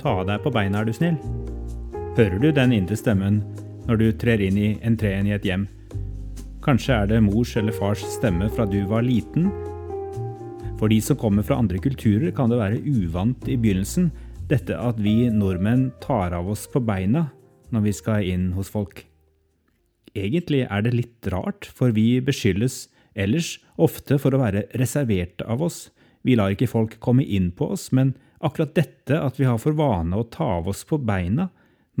Ta av deg på beina, er du snill. Hører du den indre stemmen når du trer inn i entreen i et hjem? Kanskje er det mors eller fars stemme fra du var liten? For de som kommer fra andre kulturer, kan det være uvant i begynnelsen, dette at vi nordmenn tar av oss på beina når vi skal inn hos folk. Egentlig er det litt rart, for vi beskyldes ellers ofte for å være reserverte av oss. Vi lar ikke folk komme inn på oss, men Akkurat dette at vi har for vane å ta av oss på beina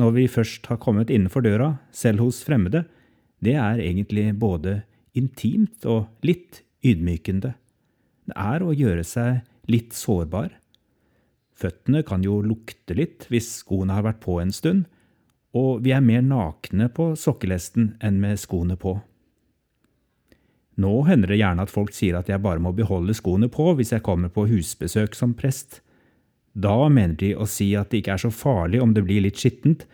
når vi først har kommet innenfor døra, selv hos fremmede, det er egentlig både intimt og litt ydmykende. Det er å gjøre seg litt sårbar. Føttene kan jo lukte litt hvis skoene har vært på en stund, og vi er mer nakne på sokkelesten enn med skoene på. Nå hender det gjerne at folk sier at jeg bare må beholde skoene på hvis jeg kommer på husbesøk som prest. Da mener de å si at det ikke er så farlig om det blir litt skittent,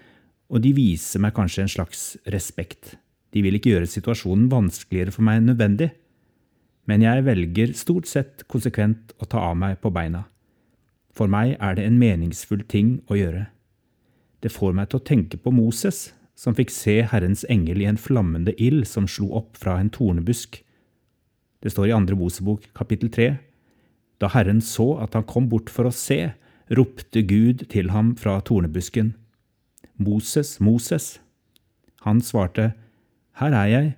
og de viser meg kanskje en slags respekt. De vil ikke gjøre situasjonen vanskeligere for meg enn nødvendig. Men jeg velger stort sett konsekvent å ta av meg på beina. For meg er det en meningsfull ting å gjøre. Det får meg til å tenke på Moses, som fikk se Herrens engel i en flammende ild som slo opp fra en tornebusk. Det står i andre Mosebok kapittel tre. Da Herren så at han kom bort for å se, ropte Gud til ham fra tornebusken. Moses, Moses. Han svarte, Her er jeg.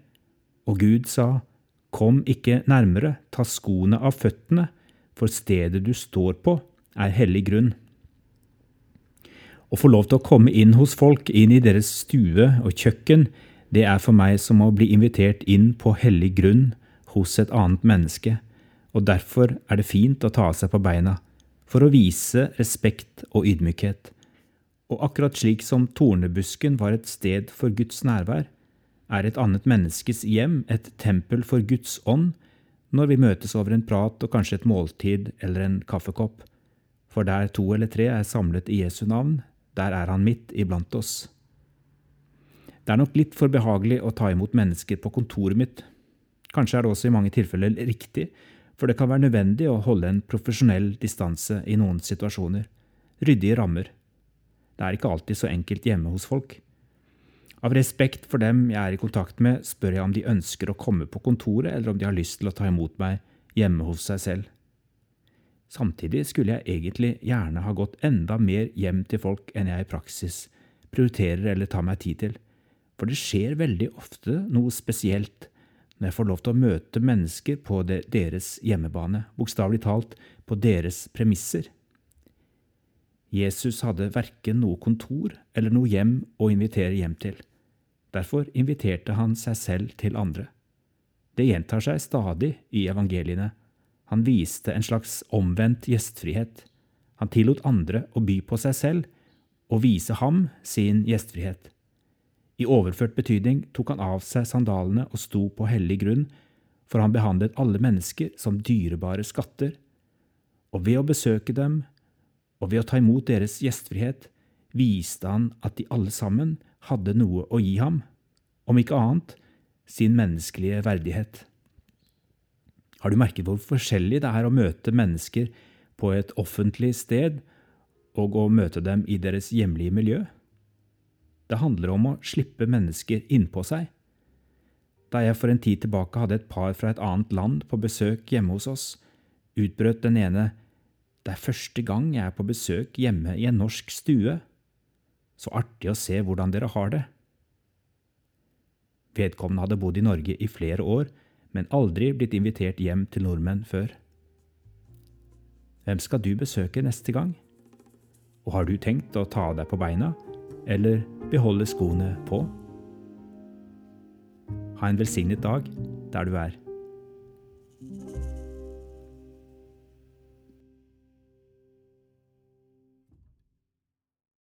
Og Gud sa, Kom ikke nærmere, ta skoene av føttene, for stedet du står på, er hellig grunn. Å få lov til å komme inn hos folk, inn i deres stue og kjøkken, det er for meg som å bli invitert inn på hellig grunn hos et annet menneske, og derfor er det fint å ta seg på beina for å vise respekt og ydmykhet. Og akkurat slik som tornebusken var et sted for Guds nærvær, er et annet menneskes hjem et tempel for Guds ånd når vi møtes over en prat og kanskje et måltid eller en kaffekopp. For der to eller tre er samlet i Jesu navn, der er han midt iblant oss. Det er nok litt for behagelig å ta imot mennesker på kontoret mitt. Kanskje er det også i mange tilfeller riktig for det kan være nødvendig å holde en profesjonell distanse i noen situasjoner. Ryddige rammer. Det er ikke alltid så enkelt hjemme hos folk. Av respekt for dem jeg er i kontakt med, spør jeg om de ønsker å komme på kontoret, eller om de har lyst til å ta imot meg hjemme hos seg selv. Samtidig skulle jeg egentlig gjerne ha gått enda mer hjem til folk enn jeg i praksis prioriterer eller tar meg tid til, for det skjer veldig ofte noe spesielt når jeg får lov til å møte mennesker på deres hjemmebane, bokstavelig talt på deres premisser. Jesus hadde verken noe kontor eller noe hjem å invitere hjem til. Derfor inviterte han seg selv til andre. Det gjentar seg stadig i evangeliene. Han viste en slags omvendt gjestfrihet. Han tillot andre å by på seg selv og vise ham sin gjestfrihet. I overført betydning tok han av seg sandalene og sto på hellig grunn, for han behandlet alle mennesker som dyrebare skatter, og ved å besøke dem og ved å ta imot deres gjestfrihet viste han at de alle sammen hadde noe å gi ham, om ikke annet sin menneskelige verdighet. Har du merket hvor forskjellig det er å møte mennesker på et offentlig sted og å møte dem i deres hjemlige miljø? Det handler om å slippe mennesker innpå seg. Da jeg for en tid tilbake hadde et par fra et annet land på besøk hjemme hos oss, utbrøt den ene det er første gang jeg er på besøk hjemme i en norsk stue. Så artig å se hvordan dere har det. Vedkommende hadde bodd i Norge i flere år, men aldri blitt invitert hjem til nordmenn før. Hvem skal du besøke neste gang? Og har du tenkt å ta deg på beina? eller beholde skoene på. Ha en velsignet dag der du er.